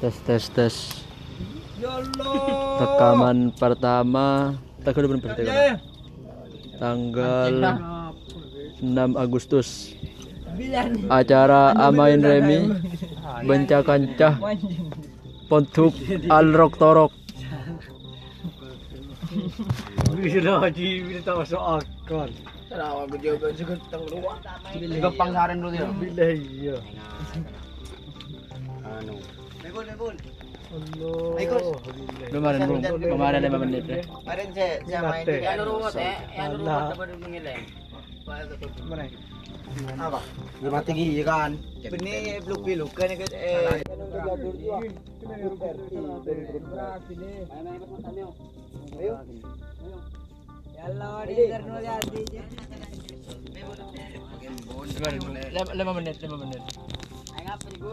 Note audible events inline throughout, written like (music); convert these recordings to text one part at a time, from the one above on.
tes tes tes Ya Allah. rekaman pertama tanggal berapa tanggal Ya. tanggal 6 Agustus acara Amain Remi Benca Kancah Pontuk Al Rok Torok Bila haji bila tak masuk akal. Kenapa aku juga juga tenggelam. Gampang saran dulu dia. Bila iya. Anu. Allah. kemarin belum kemarin 5 menit ya. Kemarin saya saya main Nate. juga. Salah. Apa? Lima tinggi kan. Ini belum belum kan eh. lima menit lima menit. Lu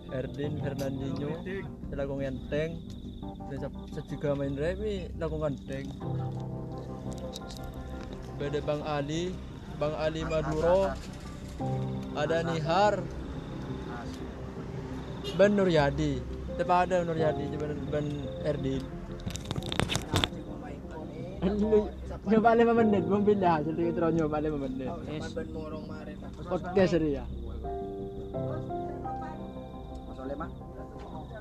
Erdin Fernandinho lagu ngenteng dan juga main Remi lagu ngenteng Beda Bang Ali Bang Ali Maduro. Ada Nihar. Ben Nuryadi. Tepat ada Nuryadi Ben, ben Erdin. Nyoba 5 menit, belum pindah. Jadi kita nyoba 5 menit. Ben morong ini ya Masuk lima.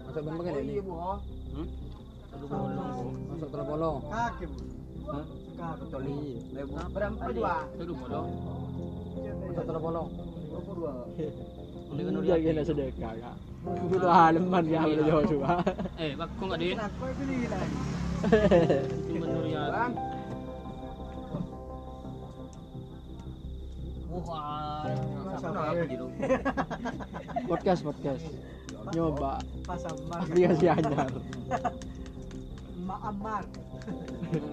Masuk ban pakai ini Hmm? Masuk bolong Kaki bu. Hah? Kaki toli. Berapa dua? Itu bolong Masuk telah bolong Ini Ini kan udah gini sedekah kak Itu halaman ya jauh juga Eh, bak kok nggak din? Aku beli lagi. Cuma Nuryadi. Podcast podcast Nyoba Pasang aplikasi anyar Maamar.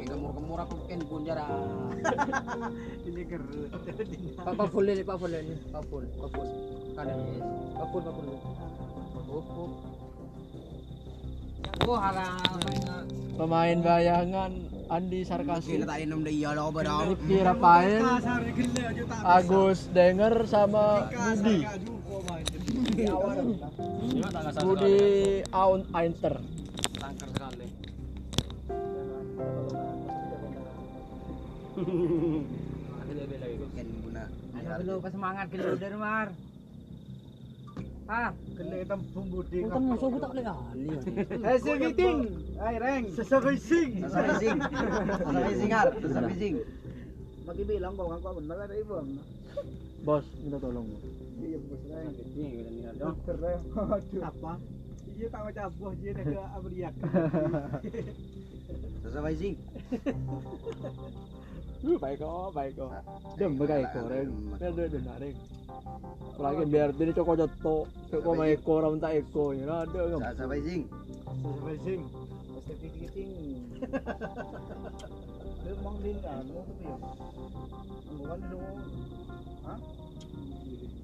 Kemur-kemur aku kan bunjara. (laughs) Ini kerut. Pak Pak full ini Pak full ini Pak full Pak full Pak full Pak full Up, up. Oh. Pemain bayangan Andi Sarkasi berapa. Rifki Rafael Agus Denger sama Budi Budi Aun Ainter Tangkar sekali. Lu semangat gelo dari mar. Ah, Kena tampung budi. Kan musuh tak boleh ahli Hasil meeting. Hai reng. Sesabay sing. Sesabay sing. Sesabay singar. Sesabay sing. Bagi bilang kau ngaku benar ada ibu. Bos minta tolong Iya bos reng. Dokter reng. Aduh. Apa? Iya tak macam bos dia nak ke Amerika. (laughs) Sesabay sing. Lu baik kok, baik kok. Dem bagai kok, reng. Biar dia narik. Apalagi biar dia coko joto, coko sama Eko, orang tak Eko, ya ada kan. Sesabay sing. Sesabay sing. Pasti pikir sing. (laughs) Dia mang din ano tu ya. Bukan dulu. Hah?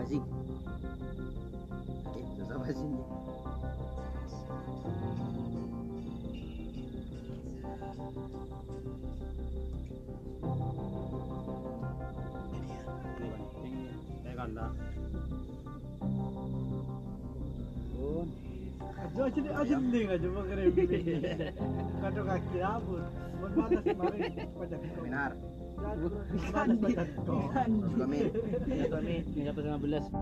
Sasa Beijing. Eh, Sasa Beijing. Aja aja aja nih aja mau keren Kado kaki abun. Mau batas kemarin pajak. Benar. Kami. Ini dapat 15.